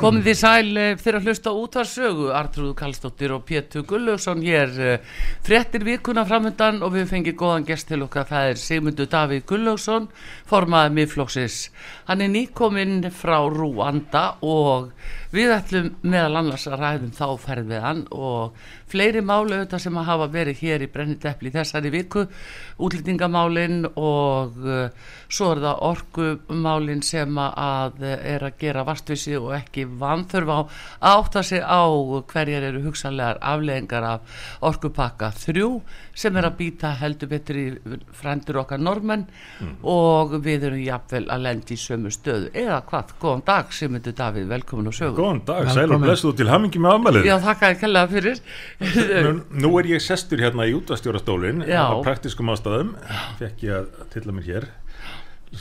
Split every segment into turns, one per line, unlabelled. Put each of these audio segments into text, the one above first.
Komið þið sæl eh, fyrir að hlusta út af sögu, Artrúðu Kallstóttir og Pétur Gullaugsson hér eh, fréttir vikuna framöndan og við fengið góðan gest til okkar, það er Sigmundur Davíð Gullaugsson, formaðið miðflokksins. Hann er nýkominn frá Rúanda og við ætlum meðal annars að ræðum þá ferð við hann og fleiri málu auðvitað sem að hafa verið hér í Brenniteppli þessari viku, útlýtingamálin og uh, svo er það orkumálin sem að er að gera vastvísi og ekki vanþörf á átta sig á hverjar eru hugsanlegar afleðingar af orkupakka þrjú sem er að býta heldur betur í frendur okkar normenn mm. og við erum jafnvel að lendi í sömu stöðu. Eða hvað, góðan dag Simundur Davíð, velkomin og sögur
Góðan dag, sæl og blessuð til hamingi með afmælið
Já, þakka að kella fyrir
nú, nú er ég sestur hérna í útastjórastólin á praktiskum ástæðum fekk ég að tilla mér hér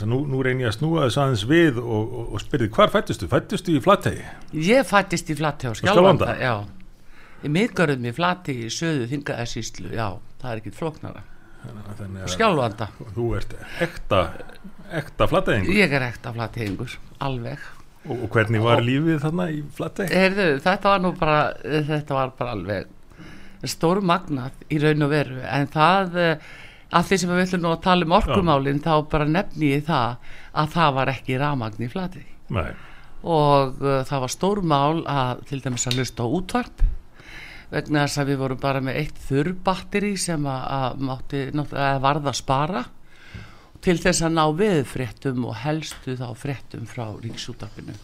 Nú, nú reynir ég að snúa þess aðeins við og, og, og spyrði hvar fættistu? Fættistu í Flattegi?
Ég fættist í Flattegi á Skjálfanda, já. Ég miðgörðum í Flattegi í söðu þingaðarsýslu, já, það er ekkit floknara. Skjálfanda.
Þú ert ekta, ekta
er Flattegingur, alveg.
Og, hvernig var lífið þarna í Flattegi?
Þetta var nú bara, þetta var bara alveg stór magnað í raun og veru, en það að því sem við ætlum nú að tala um orkumálinn þá bara nefni ég það að það var ekki ramagn í flati
Nei.
og uh, það var stór mál að til dæmis að lusta á útvarp vegna þess að við vorum bara með eitt þurrbatteri sem að, að mátti að varða að spara til þess að ná við fréttum og helstu þá fréttum frá ríksútarpinu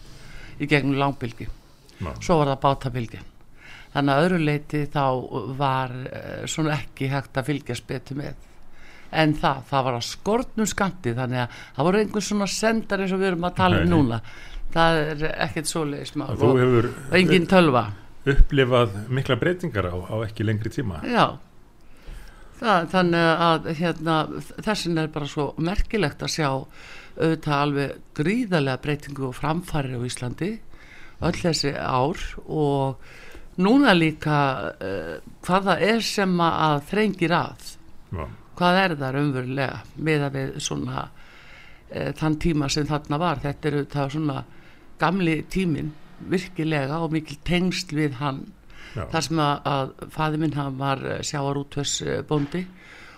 í gegnum langbilgi Ná. svo var það bátabilgin þannig að öðru leiti þá var uh, svona ekki hægt að fylgjast betur með en það, það var að skortnum skanti þannig að það voru einhvern svona sendar eins og við erum að tala um núna. Það er ekkert svo leiðis
og, og
engin tölva.
upplifað mikla breytingar á, á ekki lengri tíma?
Já það, þannig að hérna, þessin er bara svo merkilegt að sjá auðvitað alveg gríðarlega breytingu og framfæri á Íslandi öll þessi ár og núna líka uh, hvaða er sem að þrengir að. Já. Hvað er það raunverulega með að við svona e, þann tíma sem þarna var? Þetta eru það svona gamli tímin virkilega og mikil tengst við hann Já. þar sem að, að fæði minn hann var eh, sjáarútvössbóndi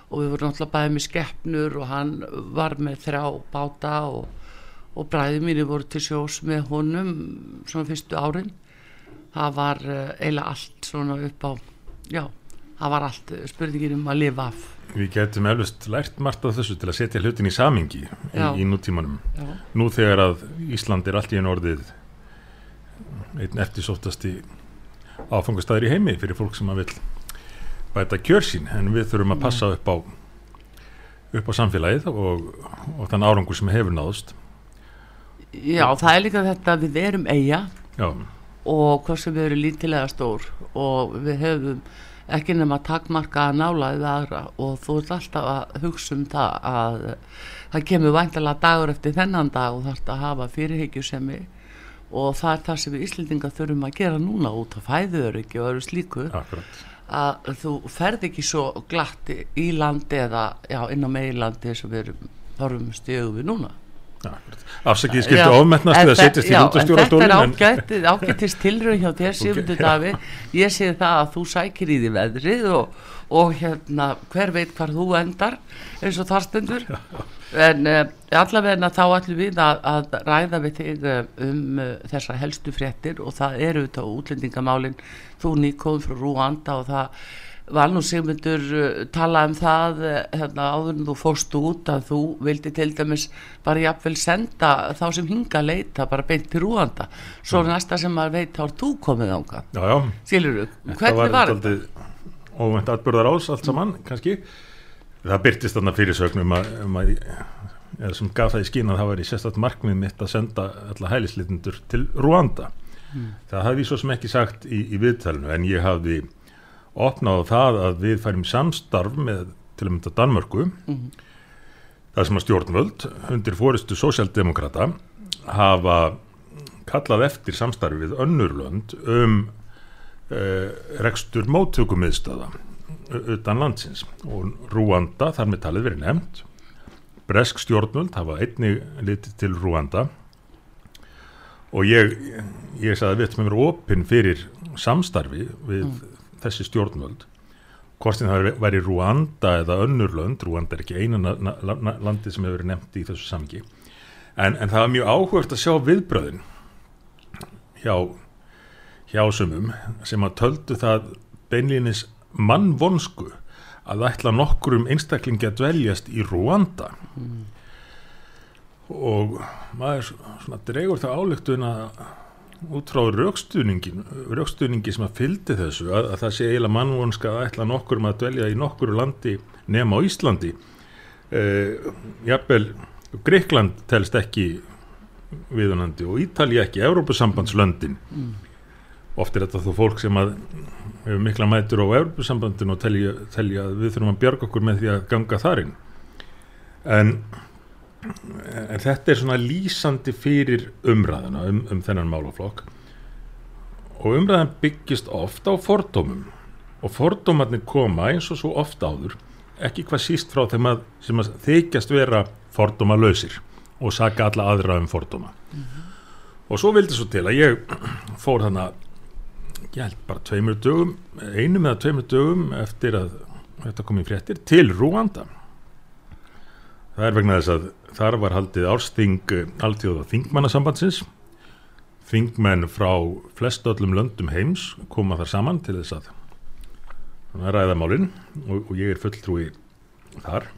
og við vorum náttúrulega bæðið með skeppnur og hann var með þrjá báta og, og bræðið mínu voru til sjós með honum svona fyrstu árin það var eh, eiginlega allt svona upp á já, það var allt spurningin um að lifa af
Við getum eflust lært margt af þessu til að setja hlutin í samingi í, í nútímanum. Já. Nú þegar að Ísland er allt í einn orðið einn eftirsóttasti áfangastæður í heimi fyrir fólk sem að vil bæta kjörsín en við þurfum að passa upp á upp á samfélagið og, og þann árangur sem hefur náðust.
Já, það er líka þetta að við erum eiga Já. og hvað sem við erum lítilega stór og við hefum ekki nema takmarka að nála eða aðra og þú ert alltaf að hugsa um það að það kemur væntalega dagur eftir þennan dag og þarf að hafa fyrirhyggjusemi og það er það sem við Íslendinga þurfum að gera núna út á fæðuröki og öru slíku.
Akkurat.
að þú ferð ekki svo glatt í landi eða já, inn á meilandi sem við þarfum stöðu við núna.
Afsakið skiltu ofmennast að setjast í
hundastjórastólin en þetta er ágættist tilröð hjá þér Sigmundur okay, Davíð. Ég sé það að þú sækir í því veðrið og, og hérna hver veit hvar þú endar eins og þarstendur en uh, allavegna þá ætlum við að, að ræða við þig uh, um uh, þessa helstu fréttir og það eru þetta útlendingamálin. Þú nýkóðum frá Rúanda og það var nú Sigmundur uh, tala um það hérna, áður en þú fórst út að þú vildi til dæmis bara jafnvel senda þá sem hinga leita bara beint til rúanda. Svo ja. næsta sem maður veit þá er þú komið ánga skilur þú, hvernig var þetta?
Óvænt atbyrðar ás allt saman kannski það byrtist þarna fyrirsögnum um að eða sem gaf það í skín að það var í sérstaklega markmið mitt að senda alla hælislitundur til Rúanda mm. það hafði svo sem ekki sagt í, í viðtælinu en ég hafði opnað það að við færim samstarf með til að mynda Danmörku mm. þar sem að stjórnvöld undir fóristu sósjaldemokrata hafa kallað eftir samstarfið önnurlönd um uh, rekstur móttökumiðstöða utan landsins. Og Rúanda þar með talið verið nefnt. Bresk stjórnvöld hafa einnig litið til Rúanda. Og ég, ég sagði að við ættum að vera opinn fyrir samstarfi við mm. þessi stjórnvöld. Hvort sem það væri Rúanda eða önnurlönd, Rúanda er ekki eina landi sem hefur verið nefnt í þessu samgi en, en það var mjög áhugast að sjá viðbröðin hjá hjá sumum sem að töldu það beinlýnis mannvonsku að ætla nokkur um einstaklingi að dveljast í Rúanda. Mm. og maður svona dregur það álugtun að út frá raukstuðningi sem að fyldi þessu að, að það sé eiginlega mannvonska að ætla nokkur um að dvelja í nokkuru landi nema á Íslandi. Eh, jafnvel Greikland telst ekki viðunandi og Ítali ekki, Európusambandslöndin mm. Oft er þetta þó fólk sem að hefur mikla mætur á Európusambandin og telja, telja að við þurfum að bjarga okkur með því að ganga þarinn en, en þetta er svona lýsandi fyrir umræðina um, um þennan málaflokk. Og umræðan byggist oft á fordómum. Og fordómarnir koma eins og svo ofta áður ekki hvað síst frá þeim að sem að þykjast vera fordóma lausir og saka alla aðra um fordóma. Mm -hmm. og svo vildi svo til að ég fór þannig að ég held bara tveimur dögum einum eða tveimur dögum eftir að þetta kom í fréttir til Rúanda. Það er vegna þess að þar var haldið ársting alltíð á þingmannasambandsins þingmenn frá flest öllum löndum heims koma þar saman til þess að ræða málinn og, og ég er fulltrúi þar.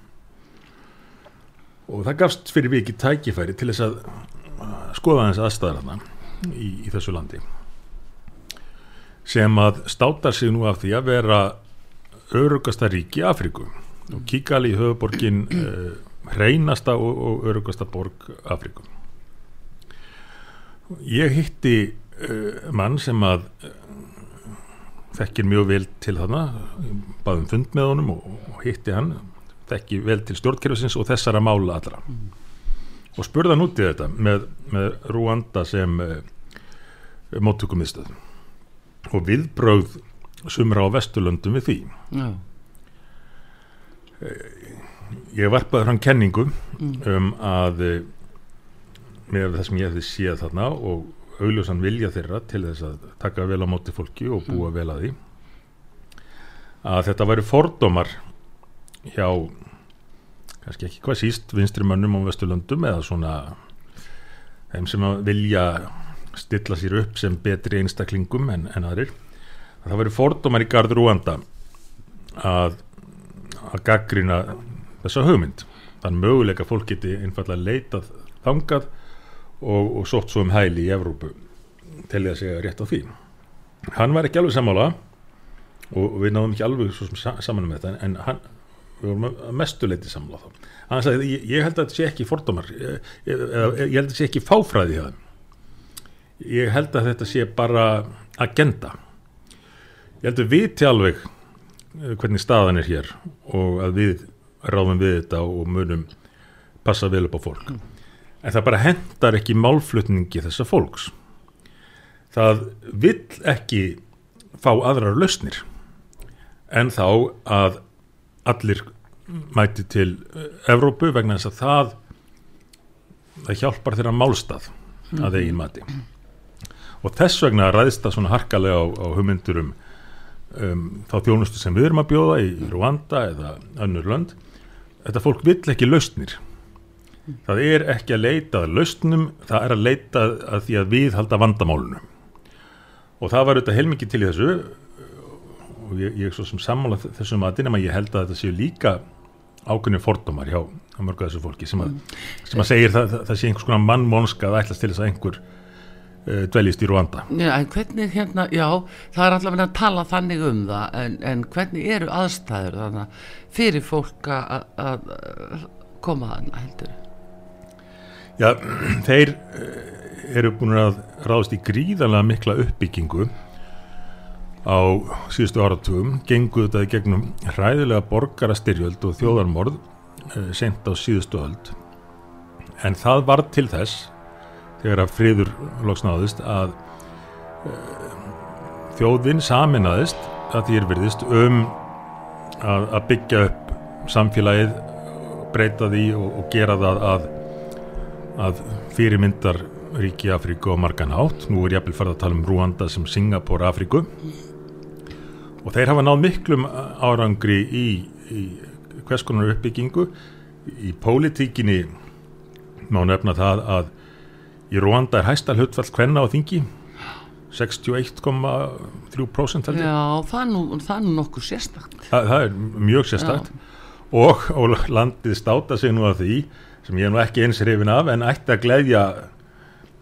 Og það gafst fyrir viki tækifæri til þess að skoða þess aðstæðarna í, í þessu landi sem að státa sig nú af því að vera örugasta ríki Afriku og Kigali höfuborgin uh, hreinasta og, og örugasta borg Afriku ég hitti uh, mann sem að uh, þekkir mjög vel til þarna. Baðum fund með honum og, og hitti hann. Þekki vel til stjórnkerfisins og þessara mála allra. Mm. og spurða hann út í þetta með, með Rúanda sem móttökumistöðum og viðbröð sumra á Vesturlöndum við því Já. ég varpaði fram kenningu mm. um að eh, með það sem ég hefði séð þarna og augljósan vilja þeirra til þess að taka vel á móti fólki og búa mm. vel að því að þetta væri fordómar hjá kannski ekki hvað síst vinstri mönnum á Vesturlöndum eða svona þeim sem vilja stilla sér upp sem betri einstaklingum en, en aðrir. Að það veri fordómar í gardur úanda að að gaggrina þessa hugmynd. Þann möguleika fólk geti einfallega leitað þangað og, og sótt svo um hæli í Evrópu til því að segja rétt á því. Hann var ekki alveg samála og við náðum ekki alveg saman um þetta en hann við vorum mestuleiti samla þá. Hann sagði ég held að þetta sé ekki fordómar ég, ég, ég held að þetta sé ekki fáfræði hjá það ég held að þetta sé bara agenda. Ég held að við til alveg eh, hvernig staðan er hér og að við ráðum við þetta og munum passa vel upp á fólk. Mm. en það bara hendar ekki málflutningi þessa fólks. Það vill ekki fá aðrar lausnir en þá að allir mæti til Evrópu vegna þess að það það hjálpar þeirra málstað að eigin mati og þess vegna ræðist það svona harkalega á, á hugmyndur um, um þá þjónustu sem við erum að bjóða í Rwanda eða önnur lönd. Þetta fólk vill ekki lausnir. Það er ekki að leita að lausnum, það er að leita að því að við halda vandamálunum og það var auðvitað heilmikið til í þessu. Og ég, ég er svo sem sammála þessum aðinn en ég held að þetta séu líka ákveðinu fordómar hjá mörgu þessu fólki sem að, sem að segir það, það, það sé einhvers konar mannmónska að ætlas til þess að einhver uh, dveljist í Rwanda
Já, hérna, já, það er allavega að tala þannig um það, en, en hvernig eru aðstæður þannig fyrir fólk að koma þannig, heldur
Já, þeir uh, eru búin að ráðast í gríðanlega mikla uppbyggingu á síðustu áratugum, genguð þetta í gegnum hræðilega borgarastyrjöld og þjóðarmorð eh, sent á síðustu öld. En það var til þess, þegar að friður loksnáðist, að uh, þjóðin saminnaðist að því er virðist um að, að byggja upp samfélagið, breyta því og, og gera það að, að fyrirmyndar ríki Afríku og margan átt. Nú er ég að fara að tala um Rúanda sem Singapur Afríku og þeir hafa náð miklum árangri í, í hvers konar uppbyggingu í pólitíkinni má nefna það að í Rwanda er hæsta hlutfall hvenna á þingi 61,3%
held ég. Já, það er nú, það er nú nokkuð sérstakt.
Þa, Það er mjög sérstakt. Og, og landið státa sig nú af því sem ég er nú ekki eins hrifin af en ætti að gleyðja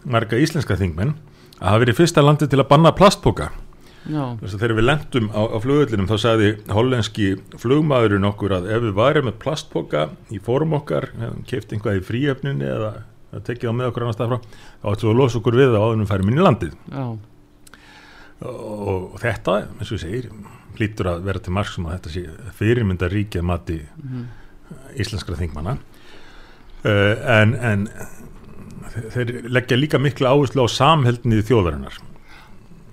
marga íslenska þingmenn að hafa verið fyrsta landið til að banna plastboka þegar við lendum á, á flugullinum þá sagði hollenski flugmaðurinn okkur að ef við varum með plastboka í fórum okkar, keift einhvað í fríöfnunni eða tekið á með okkur annar stað frá þá ættum við að losa okkur við á aðunum færum inn í landið. Og, og þetta, eins og ég segir hlýtur að vera til margsum að þetta sé fyrirmynda ríkja mati mm -hmm. íslenskra þingmanna. Uh, en, en þeir leggja líka miklu áherslu á samheldnið þjóðarinnar.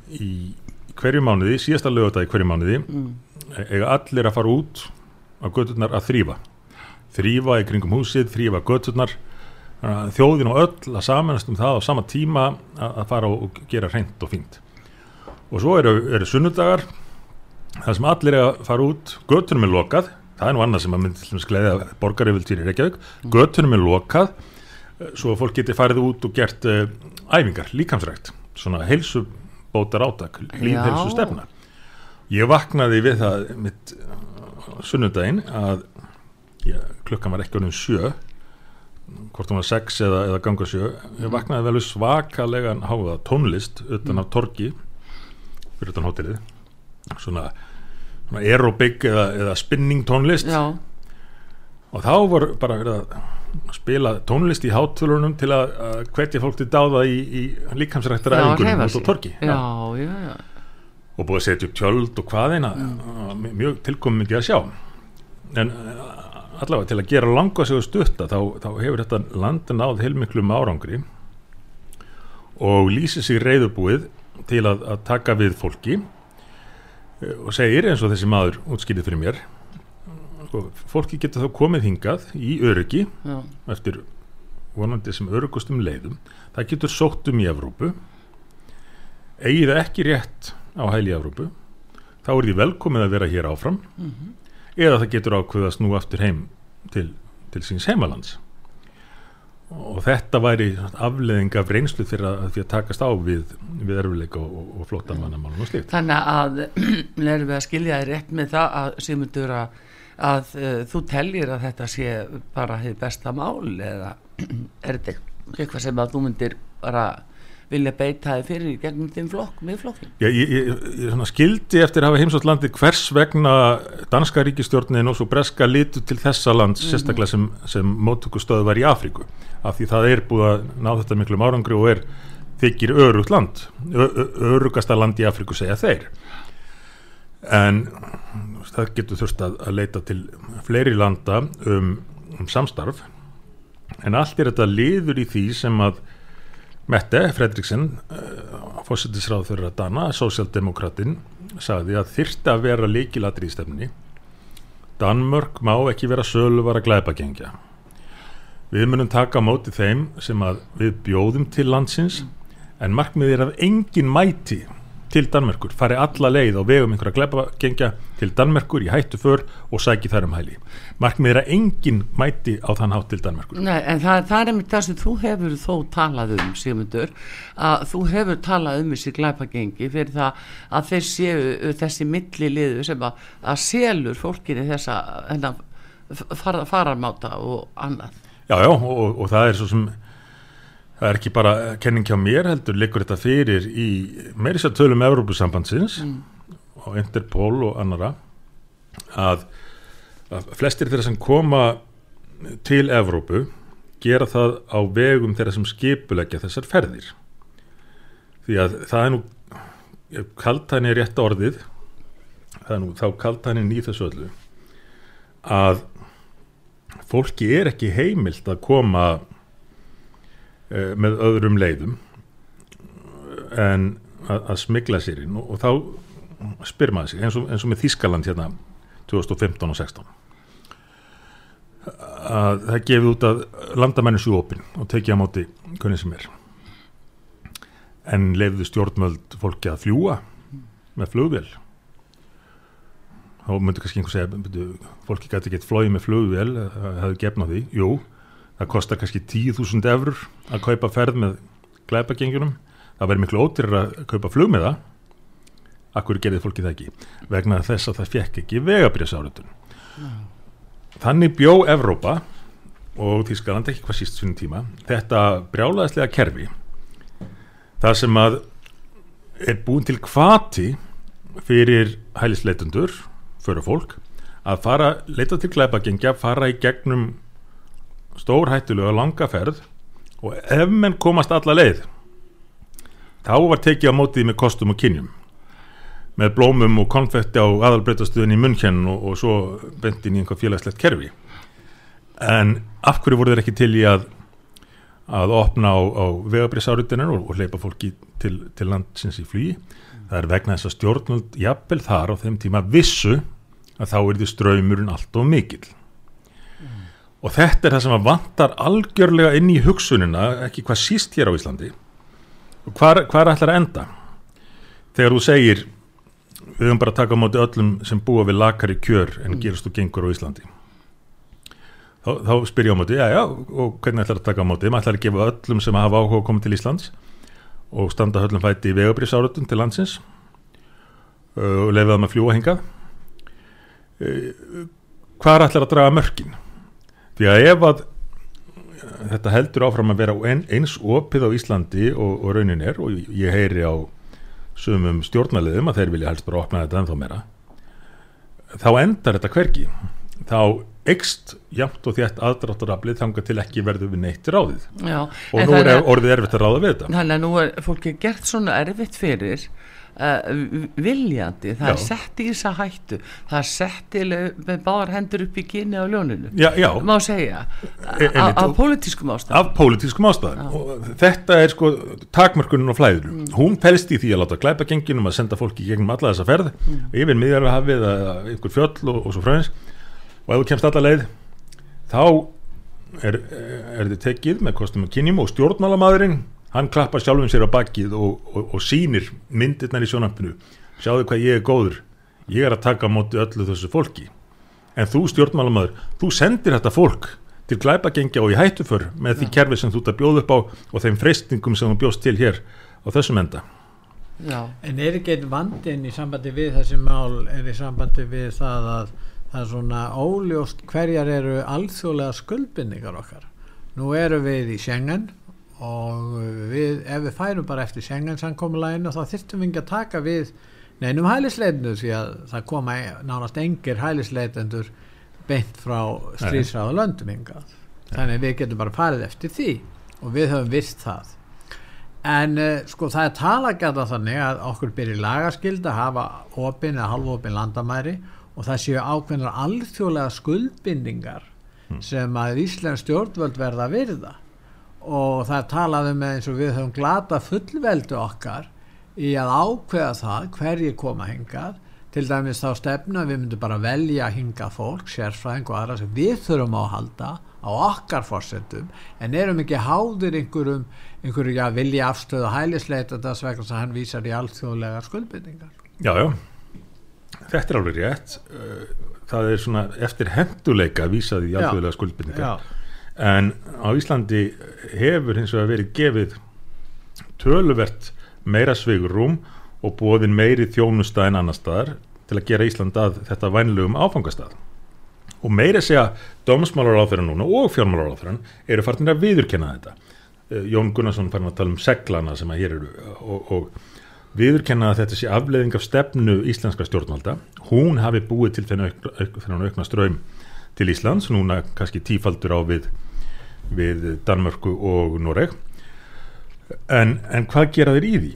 Í hverju mánuði, síðasta lögata í hverju mánuði mm. eiga allir að fara út á göturnar að þrýfa þrýfa í kringum húsið, þrýfa göturnar þjóðin og öll að samanast um það á sama tíma að fara og gera hreint og fínt. Og svo eru, eru sunnudagar það sem allir er að fara út. Göttunum er lokað, það er nú annað sem að myndi til að skleiða borgaröfildýri í Reykjavík. Mm. göttunum er lokað svo að fólk geti farið út og gert uh, æfingar, líkamsrækt. Svona heilsu bótar átak, lífhelsu stefna ég vaknaði við það mitt uh, sunnundaginn að já, klukkan var ekki orðin sjö hvort hún var sex eða, eða ganga sjö ég vaknaði vel svakalega háða tónlist utan af torki fyrir utan hótelið. Svona, svona aerobik eða, eða spinning tónlist. Já. og þá voru bara að spila tónlist í hátfölunum til að, að hvetja fólk til dáða í, í líkamsrættar æfingunum út á torki
já, já,
og búið að setja upp tjöld og hvaðina mjög tilkomið mikið að sjá. En allavega til að gera langa sig og stutta þá, þá hefur þetta landin áð heilmiklum árangri og lýsir sig reyðubúið til að, að taka við fólki eh, og segir eins og þessi maður útskýrið fyrir mér sko, fólki getur þá komið hingað í öryggi Já. eftir vonandi sem örygustum leiðum það getur sótt um í Evrópu eigið ekki rétt á hæli í Evrópu þá er því velkomið að vera hér áfram mm -hmm. Eða það getur ákveðast nú aftur heim til, til síns heimalands. Og þetta væri afleðing af reynslu fyrir að, að takast á við, við erfileika og, og, flottamannamálum og slikt
Þannig að erum við að skilja þér rétt með það að Simundur að að uh, þú tellir að þetta sé bara hefur besta mál eða er þetta eitthvað sem að þú myndir bara vilja beita þið fyrir gegnum þinn flokk með flokkin?
Já, ég, ég, ég skildi eftir að hafa heimsótt landi hvers vegna danska ríkistjórnin og svo breska litu til þessa land mm -hmm. sérstaklega sem, sem móttökustöðu var í Afríku af því það er búið að ná þetta miklu árangri og er þykir örugt land örugasta land í Afríku segja þeir en það getur þurft að, að leita til fleiri landa um, um samstarf en allt er þetta liður í því sem að Mette Fredriksen uh, fósittisráð fyrir að dana sósjaldemokratinn sagði að þyrta að vera leikilatri í stefni Danmörk má ekki vera sölu var að glæpa gengja við munum taka móti þeim sem að við bjóðum til landsins en markmið er að engin mæti til Danmerkur, fari alla leið og vegum einhverja gleipagengja til Danmerkur í hættu för og sæki þær um hæli. Markmið er að enginn mæti á þann hátt til Danmerkur.
Nei, en það, það er það sem þú hefur þó talað um Sigmundur, að þú hefur talað um þessi gleipagengi fyrir það að þeir séu þessi milli liðu sem að, að selur fólkinni þessa far, fararmáta og annað.
Já, já, og, og það er svo sem það er ekki bara kenning hjá mér heldur liggur þetta fyrir í meiris að tölum Európusambandsins mm. og Interpol og annara að, að flestir þeirra sem koma til Evrópu gera það á vegum þeirra sem skipulegja þessar ferðir því að það er nú kaltæni er rétt orðið það er nú þá kaltænin í þessu öllu að fólki er ekki heimilt að koma með öðrum leiðum en að, að smigla sér inn og, og þá spyr maður sig eins og, eins og með Þískaland hérna 2015 og 16 að það gefið út að landamennu séu opinn og tekið á móti hvernig sem er. En lefðu stjórnmöld fólki að fljúa með flugvél. Þá myndur kannski einhver segja fólki gæti gett flóið með flugvél það hefði gefn á því, jú það kostar kannski 10.000 eurur að kaupa ferð með glæpagengjunum. Það verður miklu ótyrir að kaupa flug með það. Akkur gerði fólki það ekki? Vegna þess að það fekk ekki vegabriðsáratun mm. þannig bjó Evrópa og Þískaland ekki hvað síst svonum tíma þetta brjálaðislega kerfi. Það sem að er búin til kvati fyrir hælisleitundur fyrir fólk að fara, leita til glæpagengja fara í gegnum stór hættulega langa ferð og ef menn komast alla leið þá var tekið á mótið með kostum og kynjum. Með blómum og konfetti á aðalbreytastöðin í munnkjenn og, og svo bendin í einhver félagslegt kerfi. En af hverju voru þeir ekki til í að að opna á, á vegabriðsárutinnar og, og leipa fólki til, til landsins í flý það er vegna þess að stjórnvöld jafnvel þar á þeim tíma vissu að þá er því ströymurinn allt og mikil mm. Og þetta er það sem að vantar algjörlega inn í hugsunina ekki hvað síst hér á Íslandi. Og hvað er ætlar að enda? Þegar þú segir við höfum bara að taka á móti öllum sem búa við lakari kjör en mm. gerist og gengur á Íslandi. Þá, þá spyr ég á móti, já já, og hvernig ætlar að taka á móti? Maður ætlar að gefa öllum sem hafa áhuga að koma til Íslands og standa höllum fæti í vegabriðsáratun til landsins uh, og lefa það með fljúa hingað. Uh, hvað ætlar að draga mörkin því að ef að þetta heldur áfram að vera eins opið á Íslandi og, og raunin er og ég heyri á sumum stjórnaliðum að þeir vilja helst bara opna þetta ennþá meira þá endar þetta hverki þá ekst jamt og þétt aðdráttaraflið þanga til ekki verðu við neitt ráðið.
Já,
og nú er orðið erfitt að ráða við þetta.
Þannig að nú er fólki gert svona erfitt fyrir Uh, viljandi, það já. er sett í þessa hættu. Það er sett í með báðar hendur upp í kynni á ljóninu.
Já, já.
má segja. E, af pólitískum ástæðum.
Af pólitískum ástæðum. Þetta er sko takmörkunum og flæður mm. hún pelst í því að láta glæpa genginum að senda fólki gegnum alla þessa ferð mm. yfir miðjarfahafið eða einhver fjöll og, og svo fröðins og ef þú kemst alla leið þá er, er þið tekið með kostum og kynjum og stjórnmálamadurinn hann klappar sjálfum sér á bakkið og, og, og sínir myndirnar í sjónampinu sjáðu hvað ég er góður. Ég er að taka á móti öllu þessu fólki. En þú stjórnmálamöður, þú sendir þetta fólk til glæpagengja og í hættuför með því kerfi sem þú ert að bjóða upp á og þeim freystingum sem þú bjóðst til hér á þessum enda.
Já. En er ekki einn vandin í sambandi við þessi mál, er í sambandi við það að það er svona óljóst hverjar eru alþjóðlega skuldbindningar okkar? Nú eru við í Schengen og við, ef við færum bara eftir sengensankomulæginu þá þurftum við ekki að taka við neinum hælisleitendur því að það koma nánast engir hælisleitendur beint frá strísraðu löndum þannig við getum bara farið eftir því og við höfum vist það. En uh, sko það er talagata þannig að okkur byrjir lagaskild að hafa opin eða halvopin landamæri og það séu ákveðnar alþjóðlega skuldbindingar hmm. sem að Íslands stjórnvöld verða að virða og það talaði með eins og við höfum glata fullveldu okkar í að ákveða það hverji koma hingað. Til dæmis þá stefna við myndum bara velja að hinga fólk, sérfræðing og aðra sem við þurfum á að halda á okkar fórsetum en erum ekki háðir einhverjum, einhverju já, vilja afstöðu hælisleita þess vegna sem hann vísar í allþjóðlega skuldbyrningar
Jájá, þetta er alveg rétt. Það er svona eftir henduleika vísað í allþjóðlega skuldbyrningar en á Íslandi hefur hins vegar verið gefið töluvert meira sveigurum og bóðin meiri þjónusta en annar staðar til að gera Ísland að þetta vænlegum áfangastað. Og meira segja dómsmálaráþurinn núna og fjármálaráþurinn eru farnir að viðurkenna þetta. Eh, Jón Gunnarsson fann að tala um seglana sem að hér eru og, og viðurkenna að þetta sé afleiðing af stefnu íslenska stjórnvalda. Hún hafi búið til þennan aukna ströym til Íslands núna kannski tífaldur á við við Danmörku og Noreg. En, en hvað gera þeir í því?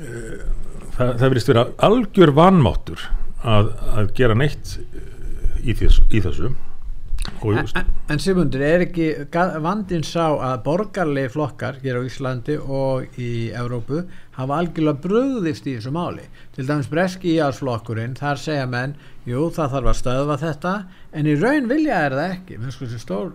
Eh, það, verist vera algjör vanmáttur að, að gera neitt í, þess, í þessu.
En, en Simundur, er ekki vandin sá að borgarlegi flokkar hér á Íslandi og í Evrópu hafa algjörlega bröðist í þessu máli? Til dæmis breski íhalsflokkurinn þar segja menn, jú það þarf að stöðva þetta en í raun vilja er það ekki. Með sko þessu stór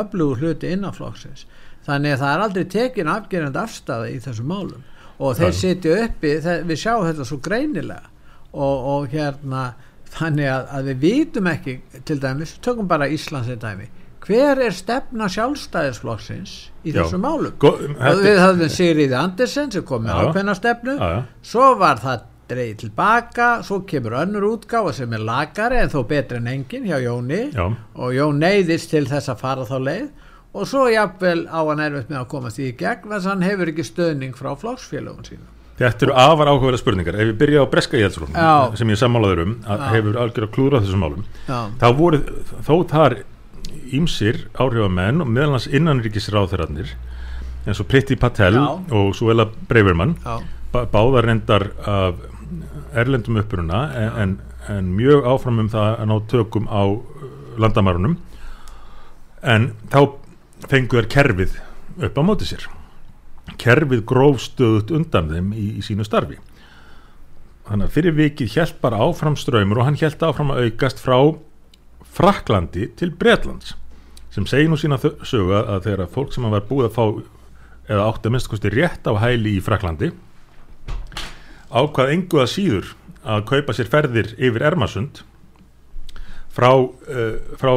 öflugur hluti innanflokksins. Þannig að það er aldrei tekin afgerðand afstæða í þessu málum. Og þeir sitja uppi, þeir, við sjáum þetta svo greinilega. Og, og hérna þannig að, að við vitum ekki til dæmis, tökum bara Íslands í dæmi. Hver er stefna sjálfstæðisflokksins í Já. þessu málum? Go, við höfum Sigriði Andersen sem kom með ákveðna stefnu. Já. svo var það dreigð tilbaka svo kemur önnur útgáfa sem er lagari en þó betri en engin hjá Jóni Já. og Jón neyðist til þess að fara þá leið og svo jafnvel á hann erfitt með að komast í gegn þess að hann hefur ekki stöðning frá flokksfélögun sínum
Þetta eru afar áhugaverða spurningar ef við byrja á breska íhaldsfloknum sem ég sammálaður um að Já. hefur algjör að klúra þessum málum þá voru þó þar ímsir áhrifamenn og meðalans innanríkisráþurarnir eins og Pritti Patel Já. og Suela Breivermann báðar reyndar af erlendum uppruna en, en, en mjög áfram um það að ná tökum á uh, landamarunum en þá fenguður kerfið upp á móti sér. Kerfið grófstöðut undan þeim í, í sínu starfi. Þannig að fyrir vikið hjælt bara áfram ströymur og hann hjælt áfram að aukast frá Fraklandi til Breitlands sem segir nú sína sögu að þegar fólk sem var búið að fá eða átti að minnst kosti rétt á hæli í Fraklandi ákvað enguða síður að kaupa sér ferðir yfir Ermasund frá, uh, frá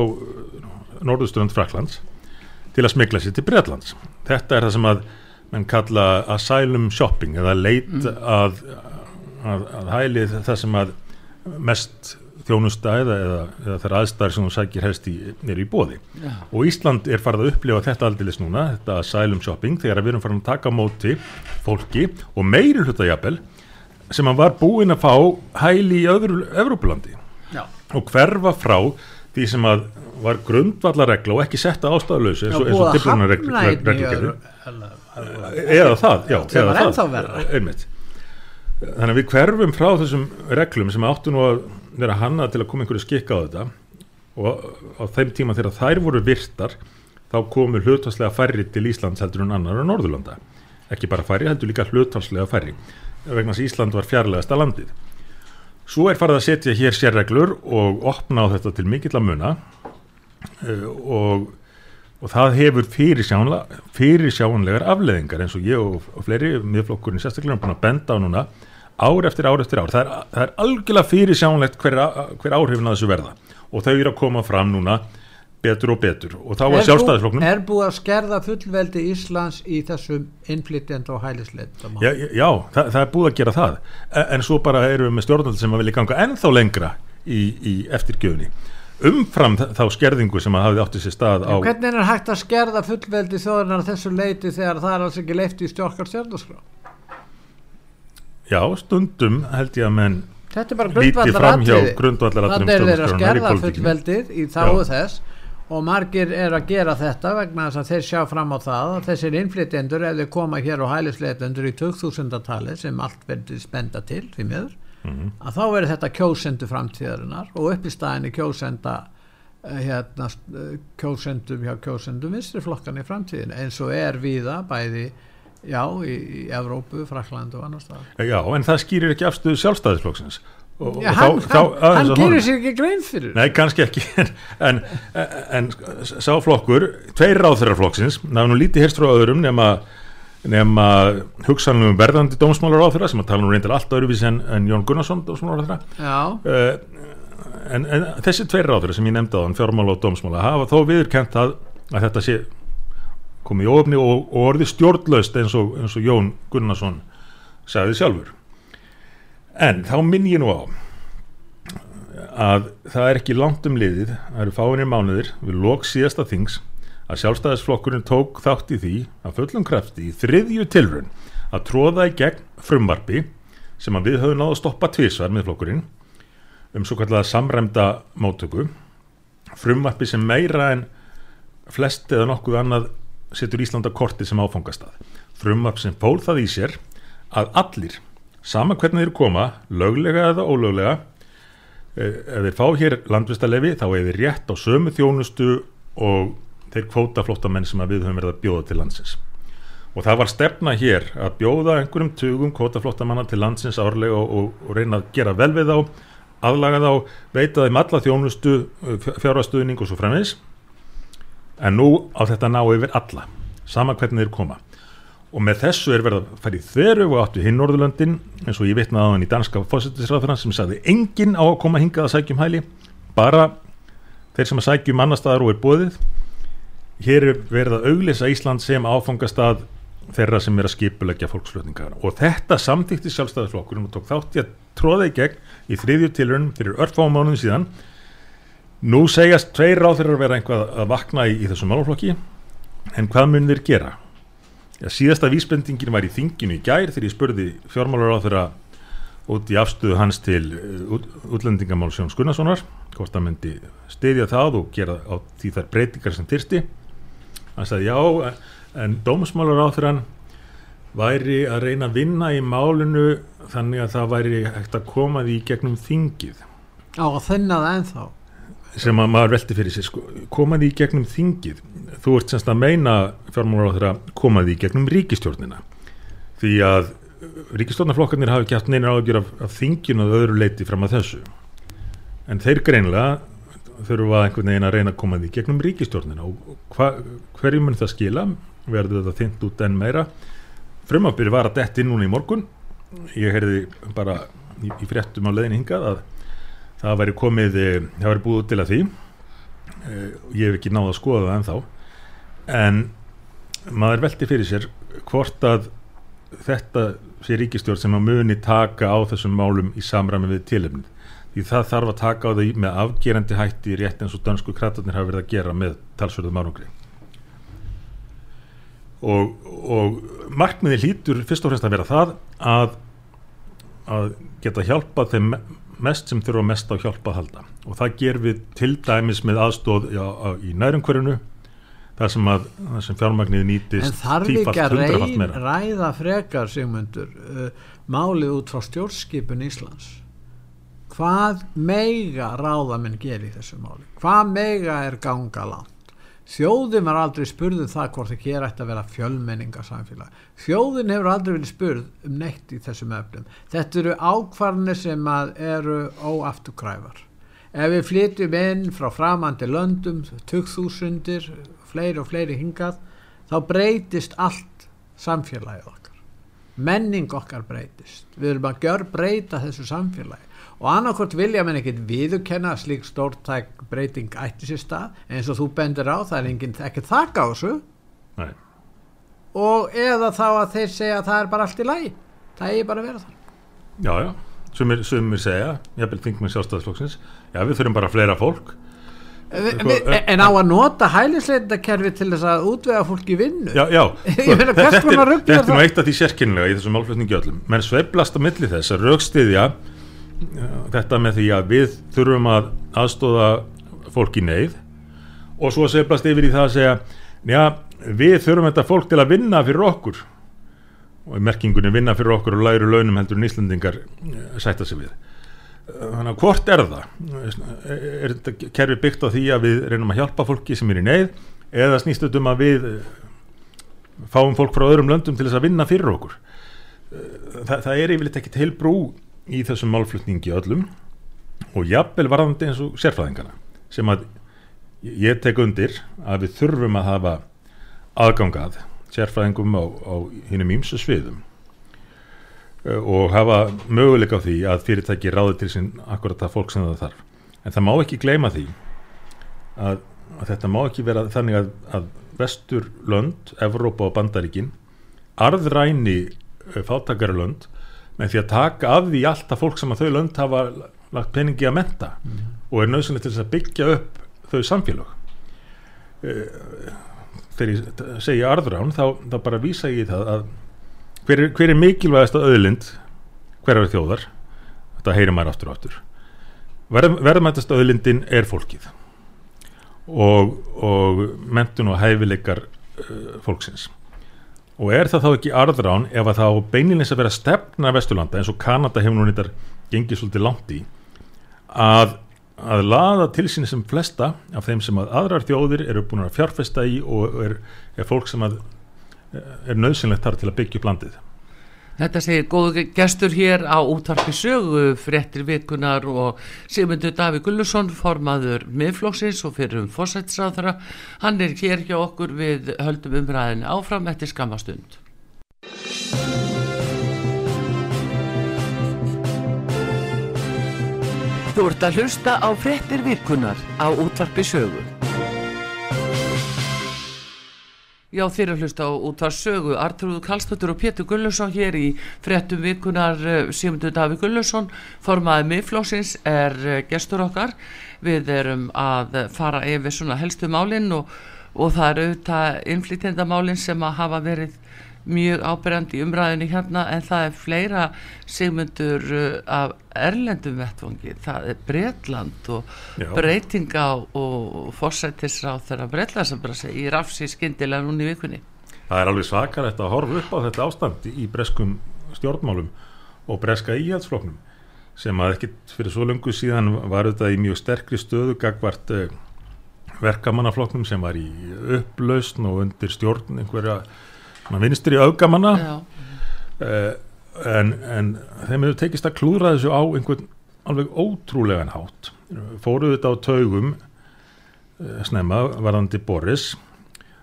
norðusturund Fraklands til að smigla sér til Breitlands þetta er það sem að menn kalla asylum shopping eða leit mm. að, að, að hæli það sem að mest þjónustæða eða, eða þeirra aðstæðar sem þú sækir helst í, er í bóði ja. og Ísland er farið að upplifa þetta aldilis núna, þetta asylum shopping þegar við erum farið að taka móti fólki og meiri hlutajabel sem að var búin að fá hæli í öðru Evrópulandi ja. og hverfa frá því sem að var grundvallarregla og ekki setta ástæðalösu eins og, og diplónareglugerður eða það, já,
það ennþá verða
einmitt. Þannig að við hverfum frá þessum reglum sem áttu nú að vera hanna til að koma einhverju skikka á þetta og á þeim tíma þegar þær voru virtar þá komur hlutvarslega færri til Íslands heldur en annar á Norðurlanda. Ekki bara færri, heldur líka hlutvarslega færri vegna þess að Ísland var fjarlægast að landið. Svo er farið að setja hér sérreglur og opna á þetta til mikill að muna eh, og og það hefur fyrirsjánlegar afleðingar eins og ég og, og fleiri miðflokkurinn sérstaklega er búin að benda á núna ár eftir ár eftir ár. Það er, það er algjörlega fyrirsjánlegt hver, hver áhrifin að þessu verða. Og þau eru að koma fram núna betur og betur. Og þá var sjálfstæðisflokknum.
Er búið að skerða fullveldi Íslands í þessum innflytjand og hælisleit
Já, já það, það er búið að gera það. En, en svo bara erum við með stjórnaldi sem að vilja ganga ennþá lengra í, í eftirgjöfni umfram þá skerðingu sem að hafi átti sér stað á
Hvernig er hægt að skerða fullveldi þjóðunar þessu leiti þegar það er alls ekki leifti í stjórkar stjórnarskrá?
Já, stundum held ég að menn
Þetta er bara grundvallar
Þannig
er þeir að skerða fullveldið í þáu þess og margir er að gera þetta vegna þess að þeir sjá fram á það að þessir innflytjendur ef þeir koma hér og hælisleitendur í 2000-tali sem allt verður spenda til því miður mm -hmm. að þá verður þetta kjósendu framtíðarinnar og upp í staðinni kjósenda eh, hérna, kjósendum hjá kjósendum vinstriflokkan í framtíðin eins og er viða bæði já, í, í Evrópu, Frakland og annar stað
Já, en það skýrir ekki afstöðu sjálfstæðisflokksins
Og, já, og hann, þá, þá, hann, hann gerir sér ekki grein fyrir
Nei, kannski ekki en, en, en sá flokkur tveir ráþurarflokksins, það er nú lítið hérst frá öðrum nema nema hugsanlega um verðandi dómsmálar á þeirra sem að tala nú reyndar allt öðruvísi en, en Jón Gunnarsson dómsmálar á þeirra uh, en, en þessi tveir á þeirra sem ég nefndi á þann fjármála og dómsmála hafa þó viðurkent að, að þetta sé komið í ofni og, og orði stjórnlaust eins og, eins og Jón Gunnarsson sagði sjálfur en þá minn ég nú á að það er ekki langt um liðið það eru fáinir mánuðir við lók síðasta þings að sjálfstæðisflokkurinn tók þátt í því að fullum krafti í þriðju tilrun að tróða í gegn frumvarfi sem að við höfum náðu að stoppa tvísvar með flokkurinn um svo kallega samræmda móttöku. Frumvarfi sem meira en flest eða nokkuð annað setur Íslanda korti sem áfangastað. Frumvarp sem fól það í sér að allir, sama hvernig þeir koma löglega eða ólöglega eh, ef þeir fá hér landvistalefi þá er þeir rétt á sömu þjónustu og þeir kvótaflóttamenn sem við höfum verið að bjóða til landsins. Og það var stefna hér að bjóða einhverjum tugum kvótaflóttamanna til landsins árlega og, og, og reyna að gera vel við þá aðlaga þá, veita þeim alla þjónustu fjárhastuðning og svo fremins en nú á þetta ná yfir alla, sama hvernig þeir koma og með þessu er verið að fara í þeirru og áttu hinn Norðurlöndin eins og ég vitnaði á hann í danska fósittisráðurna sem sagði enginn á að koma hingað að sækjum hæli bara þeir sem að sækjum annar staðar og er bóðið hér er verið að auglisa Ísland sem áfangastað þeirra sem er að skipulegja fólksflutningar. Og þetta samtíkti sjálfstæðarflokkurinn og tók þátt í að tróða í gegn í þriðju tilrönum fyrir örfámánuðin síðan. Nú segjast tveir ráð þeirra að vera einhvað að vakna í, í þessum málflokki en hvað mun þeir gera? Já, síðasta vísbendingin var í þinginu í gær þegar ég spurði fjármálar á þeirra út í afstöðu hans til uh, útlendingamál Sjón Skunnarssonar hvort að myndi stiðja það og gera á því þær breytingar sem þyrsti hann sagði já en dómsmálar á þeirra væri að reyna að vinna í málinu þannig að það væri hægt að koma því gegnum þingið.
Á að þenna það ennþá
sem að maður velti fyrir sér sko, koma því gegnum þingið. Þú ert semst að meina fjármálar á þeirra koma því gegnum ríkistjórnina því að ríkistjórnarflokkarnir hafi ekki haft neina ágjör af, af þinginu og öðru leiti fram að þessu. En þeir greinlega þurfa einhvern veginn að reyna að koma því gegnum ríkistjórnina og hva, hverju mun það skila? Verður þetta þynt út enn meira? Frumabyrði var að detti núna í morgun. Ég heyrði bara í, í fréttum á leðinu hingað að það væri komið, eh, það væri búið til að því. Eh, ég hef ekki náða að skoða það ennþá. En maður veldi fyrir sér hvort að þetta sé ríkistjórn sem að muni taka á þessum málum í samræmi við tilöfnið því það þarf að taka á því með afgerandi hætti rétt eins og dansku kratarnir hafa verið að gera með talsverðum árangri. Og, og markmiði hlítur fyrst og fremst að vera það að, að geta hjálpað þeim mest sem þurfa mest á hjálpa að halda. Og það ger við til dæmis með aðstóð já, í nærumhverjunu þar sem, sem fjármagnið nýtist
en þarf ekki að ræða frekar sigmundur uh, málið út frá stjórnskipun Íslands? Hvað meiga ráðamenn gerir í þessu máli? Hvað meiga er ganga langt Þjóðin var aldrei spurðum það hvort ekki er ætti að vera fjölmenningarsamfélag. Þjóðin hefur aldrei verið spurð um neitt í þessum öfnum. Þetta eru ákvarðinir sem eru óafturkræfar. Ef við flytjum inn frá framandi löndum, 2000, fleiri og fleiri hingað, þá breytist allt samfélagið okkar. Menning okkar breytist. Við erum að gjör breyta þessu samfélagi og annarkort vilja menn ekkert viðurkenna slík stórtæk breyting ætti sér stað eins og þú bendir á það er enginn ekkert þakka á þessu.
Nei.
og eða þá að þeir segja að það er bara allt í lagi. Það er bara að vera það
Já, já, sumir, sumir segja ég vil þingum með sjálfstæðisflokksins já, við þurfum bara fleira fólk.
Sko, en á að nota hælisleitakerfi til þess að útvega fólki vinnu?
Já, já, meina, þetta er nú eitt af því sérkynlega í þessum málflutningi öllum. Menn sveiflast á milli þess að raukstiðja þetta með því að við þurfum að aðstóða fólk í neyð og svo seflast yfir í það að segja já, við þurfum þetta fólk til að vinna fyrir okkur. Og merkingunni vinna fyrir okkur og læru launum heldur en Íslandingar eh, sætta sig við. Þannig að hvort er það? Er þetta kerfi byggt á því að við reynum að hjálpa fólki sem er í neyð eða snýst þetta um að við eh, fáum fólk frá öðrum löndum til þess að vinna fyrir okkur? Eh, það, það er yfirleitt ekkit heil brú í þessum málflutningi öllum og jafnvel varðandi eins og sérfræðingana sem að ég tek undir að við þurfum að hafa aðgangað sérfræðingum á, á hinnum ímsu sviðum eh, og hafa möguleika á því að fyrirtæki ráði til sín akkurat það fólk sem það þarf. En það má ekki gleyma því að, að þetta má ekki vera þannig að, að vestur lönd, Evrópa og Bandaríkin arðræni eh, fátakarlönd með því að taka af því alltaf fólk sem að þau lönd hafa lagt peningi að menta mm. og er nöðsynlega til þess að byggja upp þau samfélag eh, þegar ég segja arðrán þá, þá bara vísa ég það að hver er, hver er mikilvægast að öðlind hverjar þjóðar? Þetta heyrir maður aftur og aftur. Verðmættast öðlindin er fólkið og, og mentun og hæfileikar uh, fólksins og er það þá ekki arðrán ef að þá beinilins að vera stefna Vesturlanda eins og Kanada hefur nú nýttar gengið svolítið langt í að, að laða til sín sem flesta af þeim sem að aðrar þjóðir eru búin að fjárfesta í og er, er fólk sem að er nöðsynlegt þar til að byggja upp landið
Þetta segir góðu gestur hér á útvarpi sögu fréttir vikunar og Sigmundur Daví Gullusson formaður miðflóksins og fyrir um fórsættisráðara. Hann er hér hjá okkur við höldum umræðinu áfram eftir skamastund. Þú ert að hlusta á fréttir vikunar á útvarpi sögu. Já, þeir eru hlust á útvar sögu. Artrúðu Kallstóttur og Pétur Gullusson hér í frettum vikunar eh, Sigmundur Daví Gullusson formaði miðflósins er eh, gestur okkar. Við erum að fara yfir helstu málinn og, og það eru auðvitað innflýtjendamálinn sem að hafa verið mjög ábyrjandi umræðinu hérna en það er fleira segmundur uh, af erlendum vettvangi, það er Breitland og Já. breytinga og fórsættisra á þeirra Breitland sem bara segja í rafsi skindilega núni í vikunni.
Það er alveg svakar þetta að horfa upp á þetta ástand í breskum stjórnmálum og breska íhjaldsfloknum sem að ekkit fyrir svo lungu síðan var þetta í mjög sterkri stöðu gagvart uh, verkamannafloknum sem var í upplausn og undir stjórn einhverja vinstir í augamanna uh, en, en þeim hefur tekist að klúra þessu á einhvern alveg ótrúlegan hátt. Fóruð þetta á taugum uh, snemma varðandi Boris.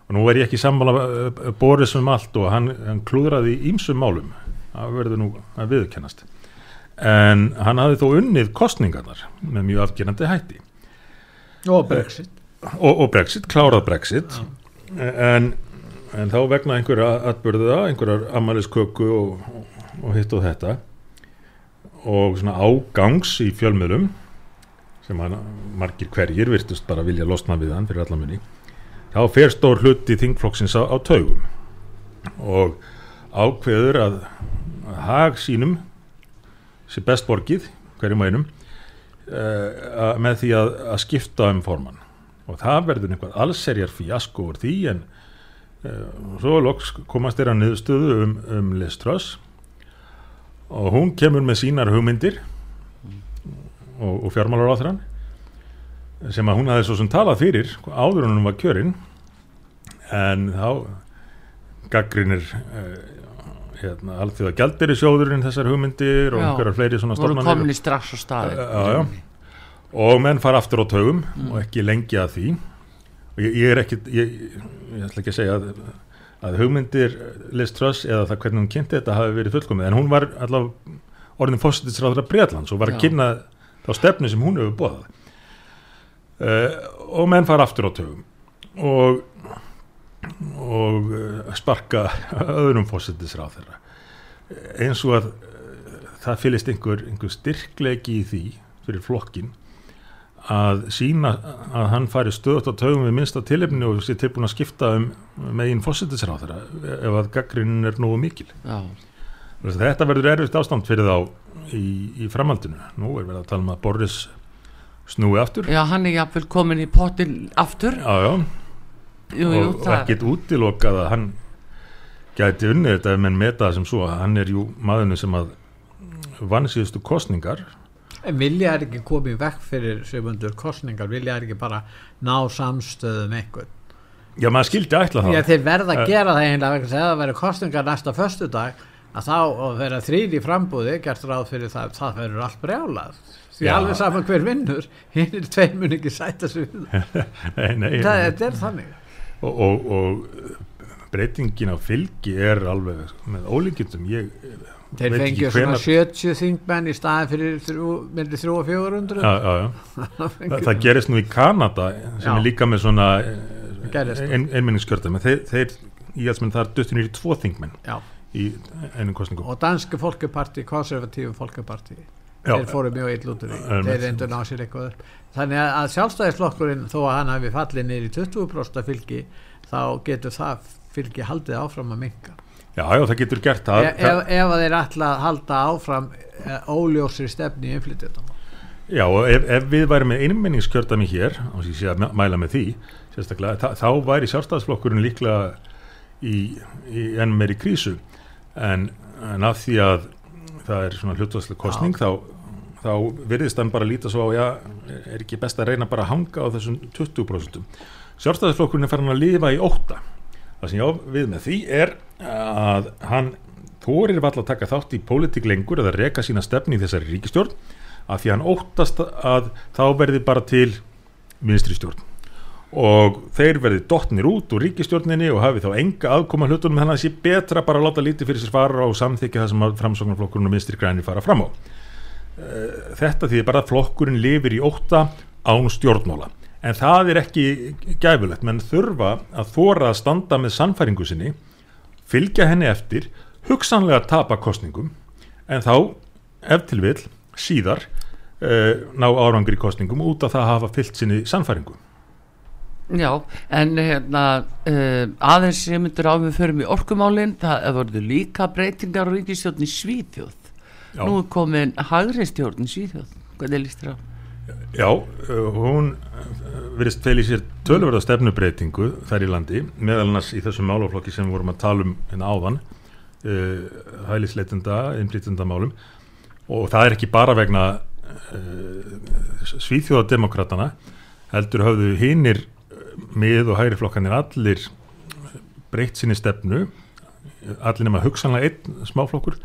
Og nú er ég ekki sammála uh, Boris um allt og hann, hann klúðraði ímsum málum. Það verður nú að viðkennast en hann hafði þó unnið kostningarnar með mjög afgerandi hætti.
Og Brexit.
Og, og Brexit, klárað Brexit. Ja. en en þá vegna einhverja atbyrða, einhverjar amalisköku og, og hitt og þetta og svona ágangs í fjölmiðlum sem hann, margir hverjir virtust bara vilja losna við hann fyrir allamunni þá fer stór hluti þingflokksins á, á taugum og ákveður að, að hag sínum sem best borgið hverjum einum uh, með því að, að skipta um forman og það verður einhvað allserjar fjasko úr því en og svo loks komast þér að niðurstöðu um, um Liz Truss og hún kemur með sínar hugmyndir og, og fjármálar á þeirra sem að hún hafi svo sem talað fyrir áður en hún var kjörinn en þá gaggrinir eh, hérna, allþjóða gældir í sjóðurinn þessar hugmyndir og einhverjar fleiri svona
stofnarnir voru komin í strax og staði
og menn fara aftur á taugum mm. og ekki lengja því og ég, ég er ekki ég, ég ætla ekki að segja að, að hugmyndir Liz Truss eða það hvernig hún kynnti þetta hafi verið fullkomið. En hún var allavega orðin fósittisráður af Breitlands og var að kynna þá stefni sem hún hefur bóðað uh, og menn fara aftur á tögum og og uh, sparka öðrum fósittisráð þeirra eins og að uh, það fylgist einhver, einhver styrklegi í því fyrir flokkin að sína að hann fari stöðt á taugum við minnsta tilefni og sé tilbúin að skipta um meginn fósittisráð þeirra ef að gaggrinn er nógu mikil. Já. þetta verður erfitt ástand fyrir þá í, í framhaldinu. Nú er verið að tala um að Boris snúi aftur.
Já, hann er jáfnvel komin í potin aftur.
Já, já. Jú, jú, og ekkit útilokað að hann gæti unnið þetta menn meta sem svo að hann er jú maðurnu sem að vann síðustu kostningar
En vilja er ekki komið vekk fyrir sömundur kostningar, vilja er ekki bara ná samstöðum einhvern?
Já, maður skildi ætla það.
Já, þeir verða að uh, gera það einlega vegna þegar það verður kostningar næsta förstu dag að þá vera þrýri frambúði gert ráð fyrir það, það verður allt brjálað. Því já. alveg saman hver vinnur hinn er tveir mun ekki sæta sig nei, nei, það er, er þannig.
Og, og, og breytingin á fylgi er alveg með ólíkjum ég
Þeir fengið svona 70 þingmenn í staðin fyrir myndi 3 og 400 já, já, já.
það, það gerist nú í Kanada sem er líka með svona ein, einmenningskjörðum þeir, þeir í alls menn það er döttinir í tvo þingmenn í einum kostningum
og danski fólkeparti, konservatífum fólkeparti þeir fóru mjög út úr því. Þeir reyndu ná sér eitthvað þannig að sjálfstæðisflokkurinn þó að hann hafi fallið neyri 20% fylgi þá getur það fylgi haldið áfram að minga
Já, já, það getur gert það.
E ef, ef þeir ætla að halda áfram e, óljósri stefni í inflytjöndum.
Já, og ef, ef við væri með einmenningskjördami hér, á því að mæla með því, sérstaklega, þá, væri sjálfstæðsflokkurinn líklega í, í enn meiri krísu, en, en af því að það er svona hlutvarslega kostning, þá, þá virðist hann bara líta svo á, já, er ekki best að reyna bara að hanga á þessum 20%. Sjálfstæðsflokkurinn er farin að lifa í óta. Það sem ég á við með því er að hann þorir vall að taka þátt í pólitík lengur eða reka sína stefni í þessari ríkistjórn af því hann óttast að þá verði bara til ministri stjórn og þeir verði dottnir út úr ríkistjórninni og hafi þá enga aðkoma hlutunum þannig að það sé betra bara að láta lítið fyrir sér fara og samþykja það sem framsóknarflokkurinn og ministri græni fara fram á. Eh, þetta því bara að flokkurinn lifir í ótta án stjórnmála en það er ekki gæfulegt menn þurfa að þóra að standa með sannfæringu sinni fylgja henni eftir hugsanlega tapa kostningum en þá ef til vil síðar uh, ná árangri kostningum út af það að hafa fyllt sinni sannfæringu
Já, en hérna uh, aðeins sem myndur á við förum í orkumálinn, það voru líka breytingar og ríkistjórn í Svíþjóð Já. nú er komin Hagreistjórn í Svíþjóð, hvernig líst þér á?
Já, uh, hún verist fel í sér tölverða stefnubreitingu þær í landi, meðal annars í þessum málaflokki sem vorum að tala um hérna áðan hælisleitenda, innflýtendamálum og það er ekki bara vegna uh, svíþjóðademokratana heldur hafðu hinnir mið og hægri flokkanir allir breytt sinni stefnu allir nema hugsanlega einn smáflokkur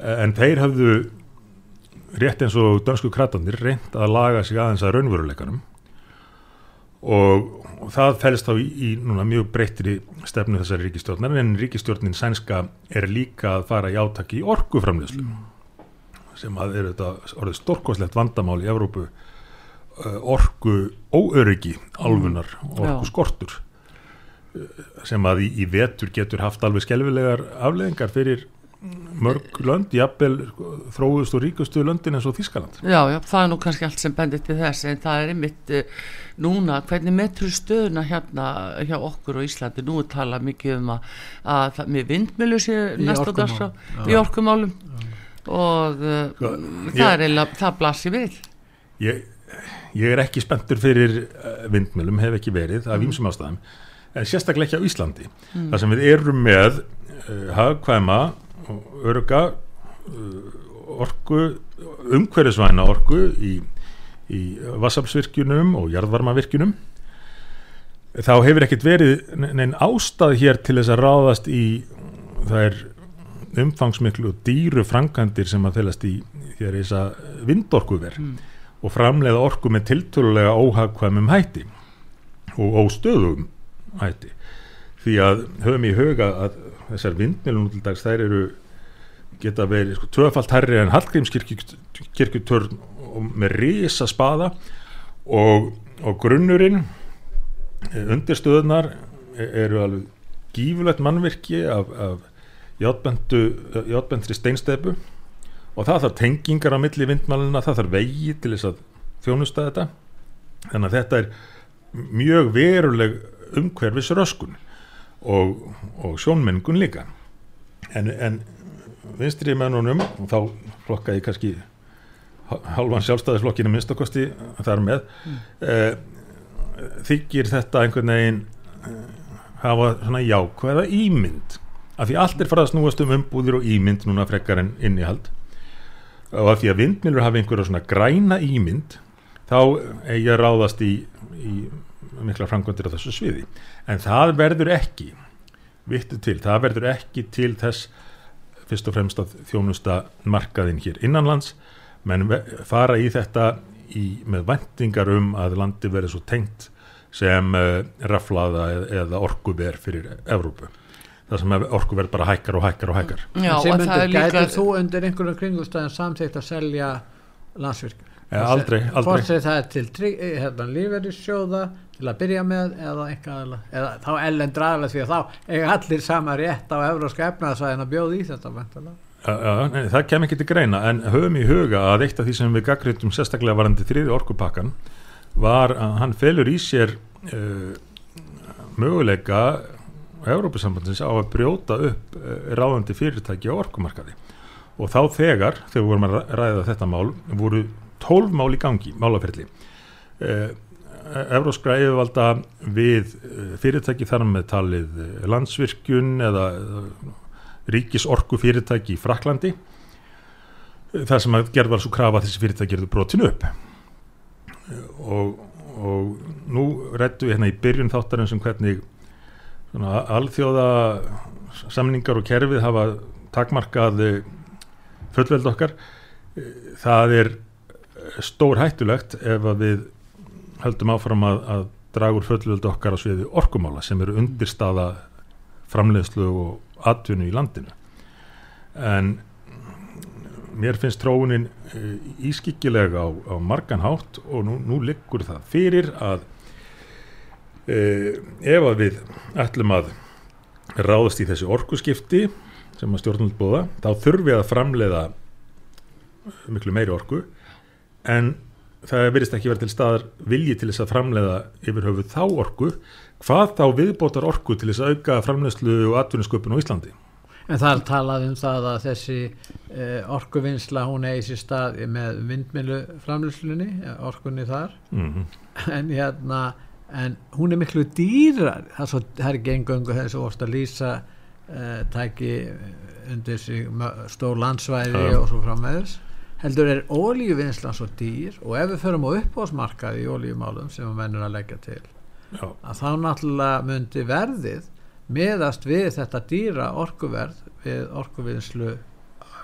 en þeir hafðu rétt eins og dönsku kratanir reynd að laga sig aðeins að raunveruleikanum og, og það fælst þá í, í núna mjög breyttri stefnu þessari ríkistjórnar en ríkistjórnin sænska er líka að fara í átaki í orguframleyslu mm sem að er þetta orðið stórkoslegt vandamál í Evrópu uh, orgu óöryggi alfunar, mm. orgu skortur uh, sem að í, í vetur getur haft alveg skelvilegar afleðingar fyrir mörg lönd, jafnvel þróðust og ríkustu löndin eins og Þískaland
Já, já, það er nú kannski allt sem bendir til þess en það er einmitt uh, núna hvernig metru stöðuna hérna hjá okkur og Íslandi, nú er talað mikið um að, að með vindmilu sé næsta dags í orkumálum. Og uh, Hva, það ég, er eða það blasir við.
Ég, ég er ekki spenntur fyrir uh, vindmjölum, hef ekki verið af ímsum mm. ástæðum, en sérstaklega ekki á Íslandi. Mm. þar sem við erum með uh, hagkvæma örga uh, orgu umhverjusvæna orgu í, í vassafsvirkjunum og jarðvarmavirkjunum þá hefur ekkert verið neinn ástæð hér til þess að ráðast í það er umfangsmiklu og dýru frangandir sem að felast í þér þess að vindorkuver mm. og framleiða orku með tiltölulega óhagkvæmum hætti og óstöðum hætti því að höfum í huga að þessar vindmjölun til dags þær eru geta verið sko, tvöfalt herri en Hallgrímskirkutörn með risa spada og, og grunnurinn eh, undirstöðunar e-, eru alveg gífulegt mannverki af, af játbendri steinstepu og það þarf tengingar á milli vindmæluna, það þarf vegi til þess að þjónusta þetta. Þannig að þetta er mjög veruleg umhverfis röskun og, og sjónmengun líka en, en vinstri mennunum og þá flokka ég kannski halvan sjálfstæðisflokkinu minnstakosti þar með mm. eh, þykir þetta einhvern veginn eh, hafa svona jákvæða ímynd af því allt er farað að snúast um umbúðir og ímynd núna frekkar en innihald og af því að vindmilur hafa einhverja svona græna ímynd þá eigi að ráðast í, í mikla framkvæmdir á þessu sviði. En það verður ekki vittu til, það verður ekki til þess fyrst og fremst að þjónusta markaðinn hér innanlands. Menn fara í þetta í, með vendingar um að landi verður svo tengt sem uh, raflaða eða orkuver fyrir Evrópu. Það sem orku verður bara hækkar og hækkar og hækkar.
Já, sem undir, líka... gætið þú undir einhverju kringustæðin samþýtt að selja landsvirkjum
ja, aldrei, aldrei.
fórsið það til eh, hérna, lífeyrissjóða til að byrja með eða, eitthvað, eða þá ellen draðlega því að þá er allir sama rétt á euróska efnaðsvæðin að bjóða í þetta
ja, ja, nei, það kem ekki til greina en höfum í huga að eitt af því sem við gaggrítum sérstaklega varandi þriði orkupakkan var að hann felur í sér uh, möguleika Európa-sambandins á að brjóta upp eh, ráðandi fyrirtæki á orkumarkaði. Og þá þegar, þegar við vorum að ræða þetta mál, voru tólf mál í gangi, málaferli. Uh, Evróskra yfirvalda við fyrirtæki þar með talið landsvirkjun eða ríkisorku fyrirtæki í Fraklandi þar sem að gerð var svo krafa þessi fyrirtæki gerðu brotinu upp. Og, og nú rættu við hérna í byrjun þáttarins um hvernig alþjóða samningar og kerfið hafa takmarkað fullveld okkar. Það er stór hættulegt ef að við höldum áfram að, að draga úr fullveld okkar á sviði orkumála sem eru undirstaða framleiðslu og atvinnu í landinu. En mér finnst tróunin eh, ískikkilega á, á marganhátt og nú, nú liggur það fyrir að e, ef að við ætlum að ráðast í þessi orkuskipti sem að stjórnum búða, þá þurfum við að framleiða miklu meiri orku en það verðist ekki verið til staðar vilji til þess að framleiða yfir höfuð þá orku. Hvað þá viðbótar orku til þess að auka framleiðslu og atvinnusköpun á Íslandi?
En það er talað um það að þessi eh, orkuvinnsla hún eigi sér stað með vindmilu framlýslunni, orkunni þar. Mm -hmm. en hérna en hún er miklu dýrar það er, svo, það er ekki engöngu þessu orst að lýsa eh, tæki undir sig stór landsvæði ja. og svo frammeðis heldur er ólíuvinnslan svo dýr og ef við förum á uppbóðsmarkaði í ólíumálum sem við mennum að leggja til Já. að þá náttúrulega myndi verðið meðast við þetta dýra orkuverð við orkuvinnslu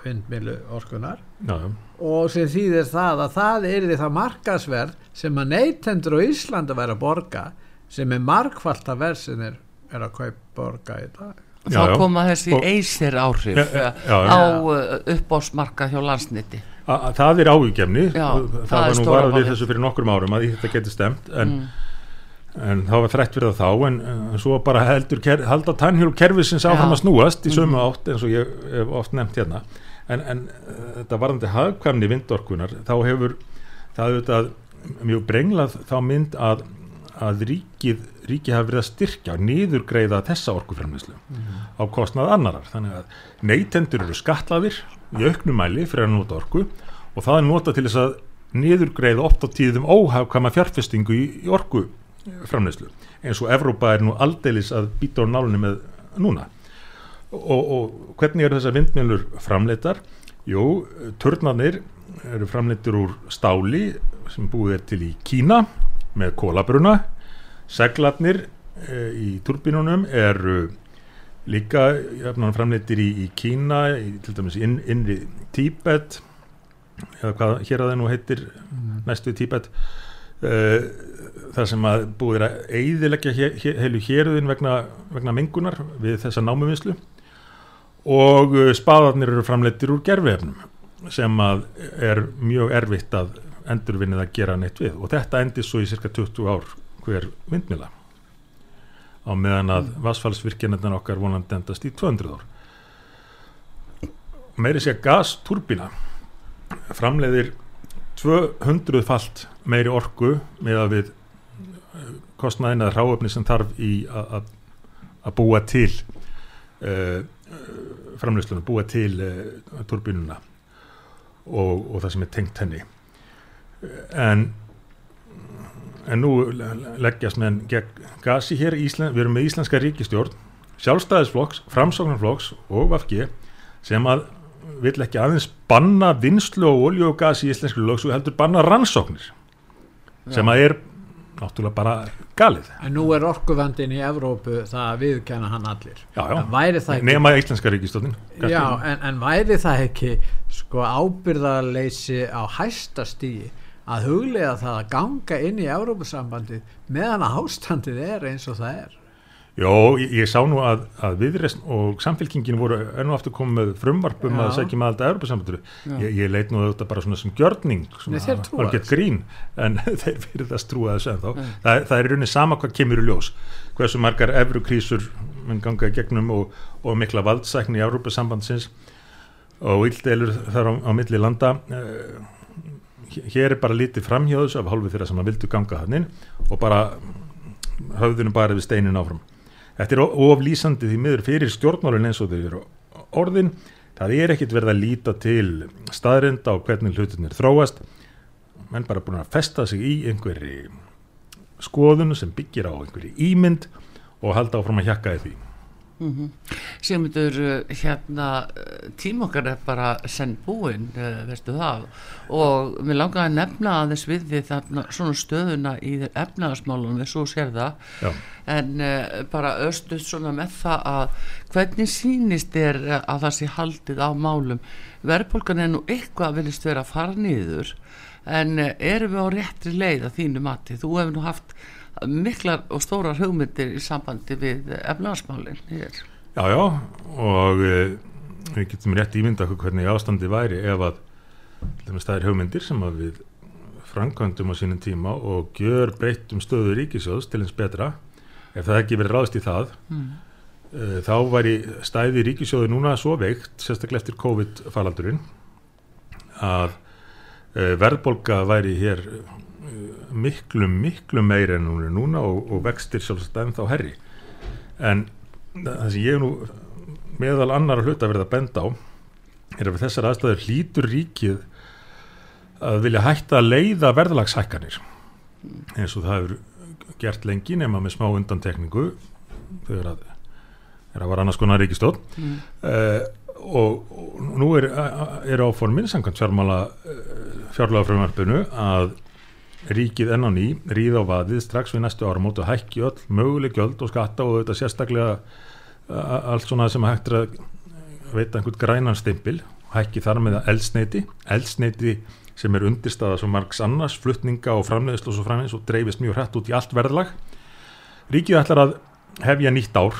vindmilu orkunar Já. og sem þýðir það að það er því það markasverð sem að neytendur á Íslanda væri að borga sem er markvallt að verðsin er, er að kaupa borga í dag
þá já, já. koma þessi eisir áhrif já, á uh, uppbásmarka hjá landsniti
það er ávíkjefni það, það var nú varað við þessu fyrir nokkrum árum að þetta getur stemt en mm. en það var þrætt fyrir það þá en, en svo bara heldur halda tannhjálp kerfisins áfram að snúast í sömu mhm. átt eins og ég hef oft nefnt hérna. En, en þetta varðandi hagkvæmni vindorkunar þá hefur það auðvitað mjög brenglað þá mynd að, að ríkið ríkið hafi verið að styrkja og niðurgreiða þessa orkuframleyslu mm. á kostnað annarar þannig að neytendur eru skatlaðir í auknumæli fyrir að nota orku og það er nota til þess að niðurgreiða oft á tíðum óhagkvæma fjárfestingu í, í orku framleyslu eins og Evrópa er nú aldeilis að býta á nálunni með núna og, og hvernig eru þessar vindmjölur framleitar? Jú, törnarnir eru framleitur úr stáli sem búið er til í Kína með kólabruna seglarnir e, í turbínunum eru líka framleitir í, í Kína í, til dæmis inn, innri Tíbet eða hvað hér að það nú heitir mm. næstu Tíbet Uh, það sem að búið að eiðilegja heilu héruðin vegna, vegna mengunar við þessa námuvinslu og uh, spaðarnir eru framleittir úr gerfefnum sem að er mjög erfitt að endurvinnið að gera neitt við. Og þetta endir svo í cirka 20 ár hver vindmila á meðan að vassfallsvirkjarnirna okkar vonandi endast í 200 ár. Meiri sé gasturbina framleiðir 200 falt meiri orgu með að við eh, kostnaðin að ráöfni sem þarf í að búa til uh, framleyslunum, búa til uh, turbínuna og, og það sem er tengt henni. En en nú leggjast meðan gegn gasi hér í Ísland, við erum með Íslandska ríkistjórn sjálfstæðisflokks, framsóknarflokks og VFG sem að vill ekki aðeins banna vinslu og olju og gas í íslensklu lögsu heldur banna rannsóknir Já. sem að er náttúrulega bara galið
en nú er orkuvandin í Evrópu það að viðkjana hann allir
já, já. nema íslenska ríkistóttin
en, en væri það ekki sko ábyrðarleysi á hæsta stíi að huglega það að ganga inn í Evrópusambandi meðan að ástandið er eins og það er
Jó, ég, ég sá nú að, að viðreist og samfélkingin voru enn og aftur komið með frumvarpum Já. að segja með alltaf Europasambanduru. Ég, ég leit nú þetta bara svona sem gjörning, svona að það gett grín, en þeir fyrir það strúa þessu en þá. Það, það er rauninni sama hvað kemur í ljós. Hversu margar efrukrísur mun ganga í gegnum og, og mikla valdsækni í Europasambandsins og yldelur þar á, á milli landa. Eh, hér er bara lítið framhjóðs af hálfu þeirra sem að vildu ganga þannig og bara höfðunum bara við steinin áfram. Þetta er oflýsandi því miður fyrir stjórnmálinn eins og þau eru orðin. Það er ekkit verið að líta til staðrinda og hvernig hlutinir þróast menn bara búin að festa sig í einhverji skoðun sem byggir á einhverji ímynd og halda áfram að hjakka í því
Mm -hmm. Sigmundur, eh, hérna tím okkar er bara senn búinn, eh, veistu það og mér langar að nefna aðeins við því þarna svona stöðuna í efnaðasmálunum við svo sér það Já. en uh, bara östuð svona með það að hvernig sínist er að það sé haldið á málum verðbólgan er nú eitthvað að viljast vera að fara nýður en uh, erum við á réttri leið að þínu mati, þú hefur nú haft miklar og stórar hugmyndir í sambandi við efnarsmálinn hér.
Já, já, og e, við getum rétt ímynda hvernig ástandi væri ef að það er hugmyndir sem við framkvæmdum á sínum tíma og gjör breyttum stöðu ríkisjóðs til eins betra ef það ekki verið ráðst í það mm. e, þá væri stæði ríkisjóðu núna svo veikt, sérstaklega eftir COVID-falaldurinn að e, verðbolga væri hér miklu, miklu meir en hún er núna og, og vextir sjálfsagt ennþá herri en það sem ég nú meðal annar hlut að verða að benda á er að þessar aðstæður hlítur ríkið að vilja hætta að leiða verðalagshækkanir eins og það hefur gert lengi nema með smá undantekningu þegar að það var annars konar ríkistótt mm. uh, og, og nú er, er áformin samkvæmt fjármála fjármála frumvarpinu að ríkið enn á ný, ríð á vaðið strax við næstu áramót og hækki öll möguleg göld og skatta og þetta sérstaklega allt svona sem hægt er að veita einhvern grænan stimpil hækki þar með eldsneiti eldsneiti sem er undirstaða svo margs annars, fluttninga og framleiðslu og svo framleiðs og dreifist mjög hrætt út í allt verðlag. Ríkið ætlar að hefja nýtt ár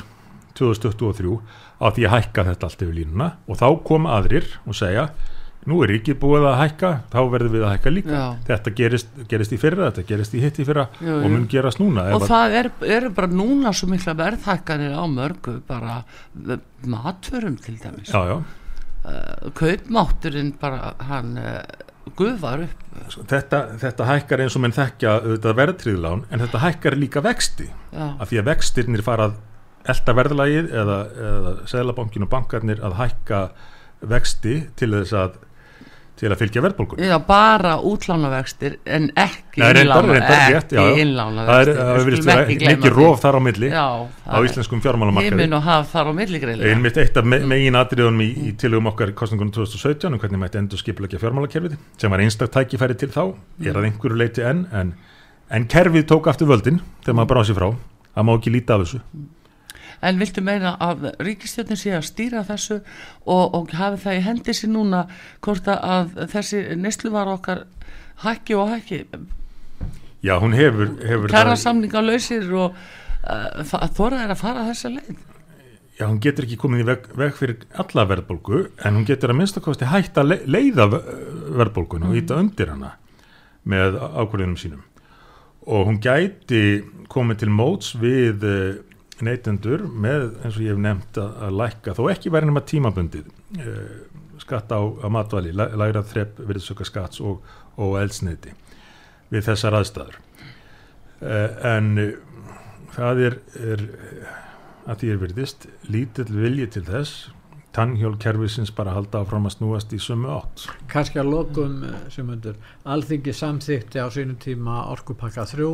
2023 á því að hækka þetta allt yfir línuna og þá koma aðrir og segja nú er ríkið búið að hækka þá verður við að hækka líka Já. þetta gerist, gerist í fyrra, þetta gerist í hitt í fyrra jú, jú. og mun gerast núna
og það er, er bara núna svo mikla verðhækkanir á mörgu bara matförum til dæmis
já, já.
Uh, kaupmátturinn bara hann uh, guðvar upp
þetta, þetta hækkar eins og menn þekkja verðtriðlán en þetta hækkar líka vexti af því að vextirnir farað elda verðlagið eða, eða seglabankin og bankarnir að hækka vexti til þess að til að fylgja verðbólkunni.
Já, bara útlánavextir en ekki innlána
það hefur verið mikið róf þar á milli já, á íslenskum fjármálamarkaði.
Heiminn og haf þar á milli
greiðlega einmitt eitt af me megin atriðunum í, í tilugum okkar kostningunum 2017 um hvernig mætti endur skipleggja fjármálakerfið sem var einstak tækifæri til þá er að einhverju leiti enn en, en kerfið tók aftur völdin þegar maður bráði sér frá. Það má ekki líta af þessu
en viltu meina að ríkistjóðin sé að stýra þessu og, og hafi það í hendi sér núna hvort að þessi neslu var okkar hækki og hækki?
Já, hún hefur, hefur
Kæra samninga lausir og uh, þóra er að fara þessa leið?
Já, hún getur ekki komið í veg, veg fyrir alla verðbólgu en hún getur að minnstakosti hægt að leiða verðbólgun og íta mm. undir hana með ákvörðunum sínum. Og hún gæti komið til móts við neytendur með eins og ég hef nefnt að, lækka þó ekki verið nema tímabundið uh, skatta á, á matvæli, læra þrepp virðsöka skatts og, og eldsneiti við þessar aðstæður uh, en uh, það er, er að því er virðist lítill vilji til þess tannhjólkerfisins bara halda áfram að snúast í sumu átt.
Kanski að lokum sem undur, alþingi samþýtti á sínum tíma orkupakka þrjú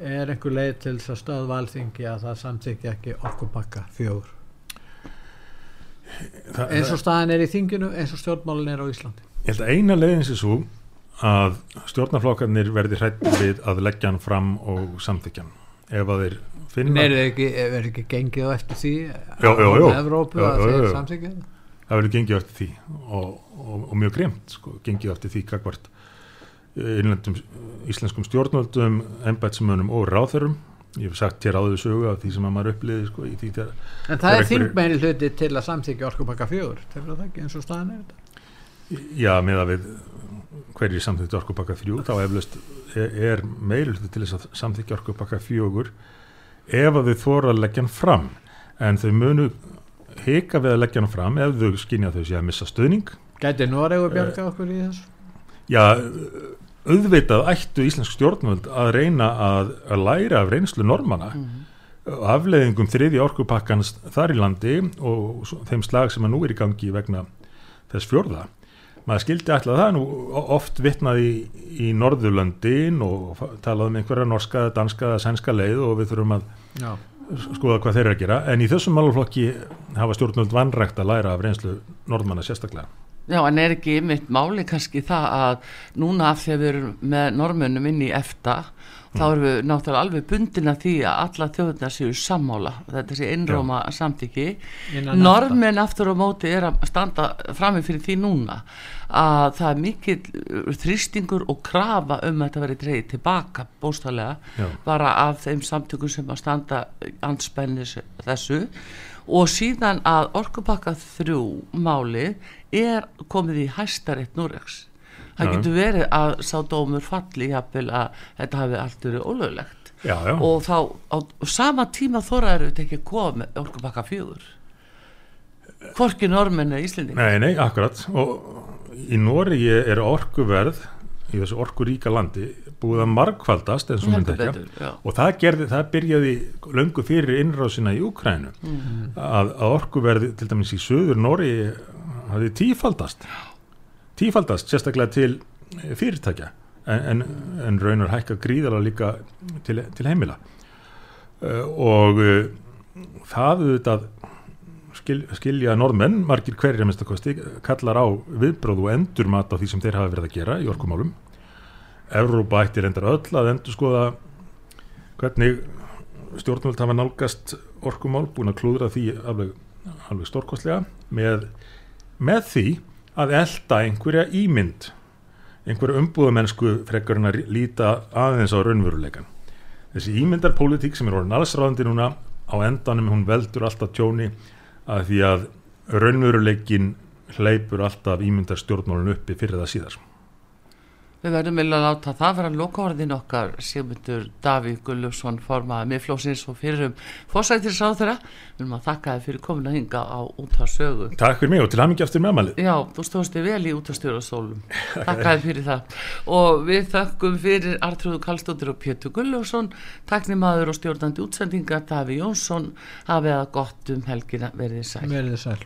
er einhver leið til þess að stöðva alþingi að það samþykja ekki orkupakka fjögur Þa, eins og staðin er í þinginu eins og stjórnmálin er á Íslandi
Ég held að eina leiðins er svo að stjórnarflokkarnir verði hrætt við að leggja hann fram og samþykja hann ef að þeir finna
Er það ekki, ekki gengið á eftir því
jó, jó, jó.
á Evrópu að þeir samþykja
það? Það verður gengið á eftir því og, og, og mjög gremt sko, gengið á eftir því kakvart innlendum íslenskum stjórnvöldum, ennbætsmönum og ráþörum ég hef sagt hér áður sögu af því sem að maður uppliði sko,
En það er þingmeini hluti til að samþykja orkupakka fjögur það ekki eins og staðan er þetta?
Já, með að við hverjir samþykja orkupakka fjögur þá eflaust er, er meiri hluti til að samþykja orkupakka fjögur ef að þau þóra að leggja hann fram. En þau munu hika við að leggja hann fram ef þau skinja þau sé að missa stöðning
Gæti Noregu bjarga okkur í þessu?
Já, auðvitað ættu íslensk stjórnvöld að reyna að, að læra af reynslu normana mm -hmm. afleðingum þriði orkupakkans þar í landi og þeim slag sem að nú er í gangi vegna þess fjörða maður skildi alltaf það nú oft vittnaði í, í Norðurlöndin og talaði um einhverja norska, danska, sænska leið og við þurfum að Já. skoða hvað þeir eru að gera en í þessum máluflokki hafa stjórnvöld vannrægt að læra af reynslu norðmanna sérstaklega
Já, en er ekki mitt máli kannski það að núna af því að við erum með normunum inn í EFTA þá erum við náttúrulega alveg bundin að því að alla þjóðunar séu sammála. Þetta sé innróma samtiki normin aftur á móti er að standa framið fyrir því núna að það er mikil þrýstingur og krafa um að þetta veri dreyið tilbaka bóstallega bara af þeim samtökum sem að standa anspennis þessu. Og síðan að orkupakka þrjú máli er komið í hæstaritt Núreks það getur verið að sá dómur falli jafnvel að þetta hafi allt verið ólöglegt. Já, já. og þá á sama tíma þóraður þetta ekki komið orkupakka fjögur. Hvorki normenni í Íslandi
Nei, nei, akkurat. Og í Nóri er orkuverð í þessu orkuríka landi búið að markvaldast eins og það, gerði, það byrjaði löngu fyrir innrásina í Ukrænu mm. að, að orkuverði til dæmis í söður Nóri hafið tífaldast. Tífaldast sérstaklega til fyrirtækja en, en, en raunar hækka gríðala líka til, til heimila. Uh, og uh, það auðvitað skil, skilja norðmenn, margir hverja minnstakosti, kallar á viðbróð og endurmat á því sem þeir hafa verið að gera í orkumálum. Európa ætti reyndar öll að endur skoða hvernig stjórnvöld hafa nálgast orkumál búin að klúðra því alveg, alveg stórkostlega með, með því að elda einhverja ímynd. Einhverju umbúðamennsku frekar en að líta aðeins á raunveruleikan þessi ímyndarpolitík sem er orðin allsráðandi núna á endanum hún veldur alltaf tjóni að því að raunveruleikin hleypur alltaf ímyndarstjórnmálun uppi fyrir það síðar
Við verðum vel að láta það vera lokavarðin okkar Sigmundur Davík Gullufsson formaði með flósins og fyrir um fórsættir sáþurra. Við erum að þakka þið fyrir komin að hinga á útvarsögu.
Takk fyrir mig og til aðmyggja eftir meðmalið.
Já, þú stóðst þið vel í útvarstjórastólum. Takk að þið fyrir það. Og við þakkum fyrir Artrúðu Kallstóttir og Pétur Gullufsson, taknimaður og stjórnandi útsendinga Daví Jónsson. Hafið að gott um helgina verðið sæl. Verðið sæl.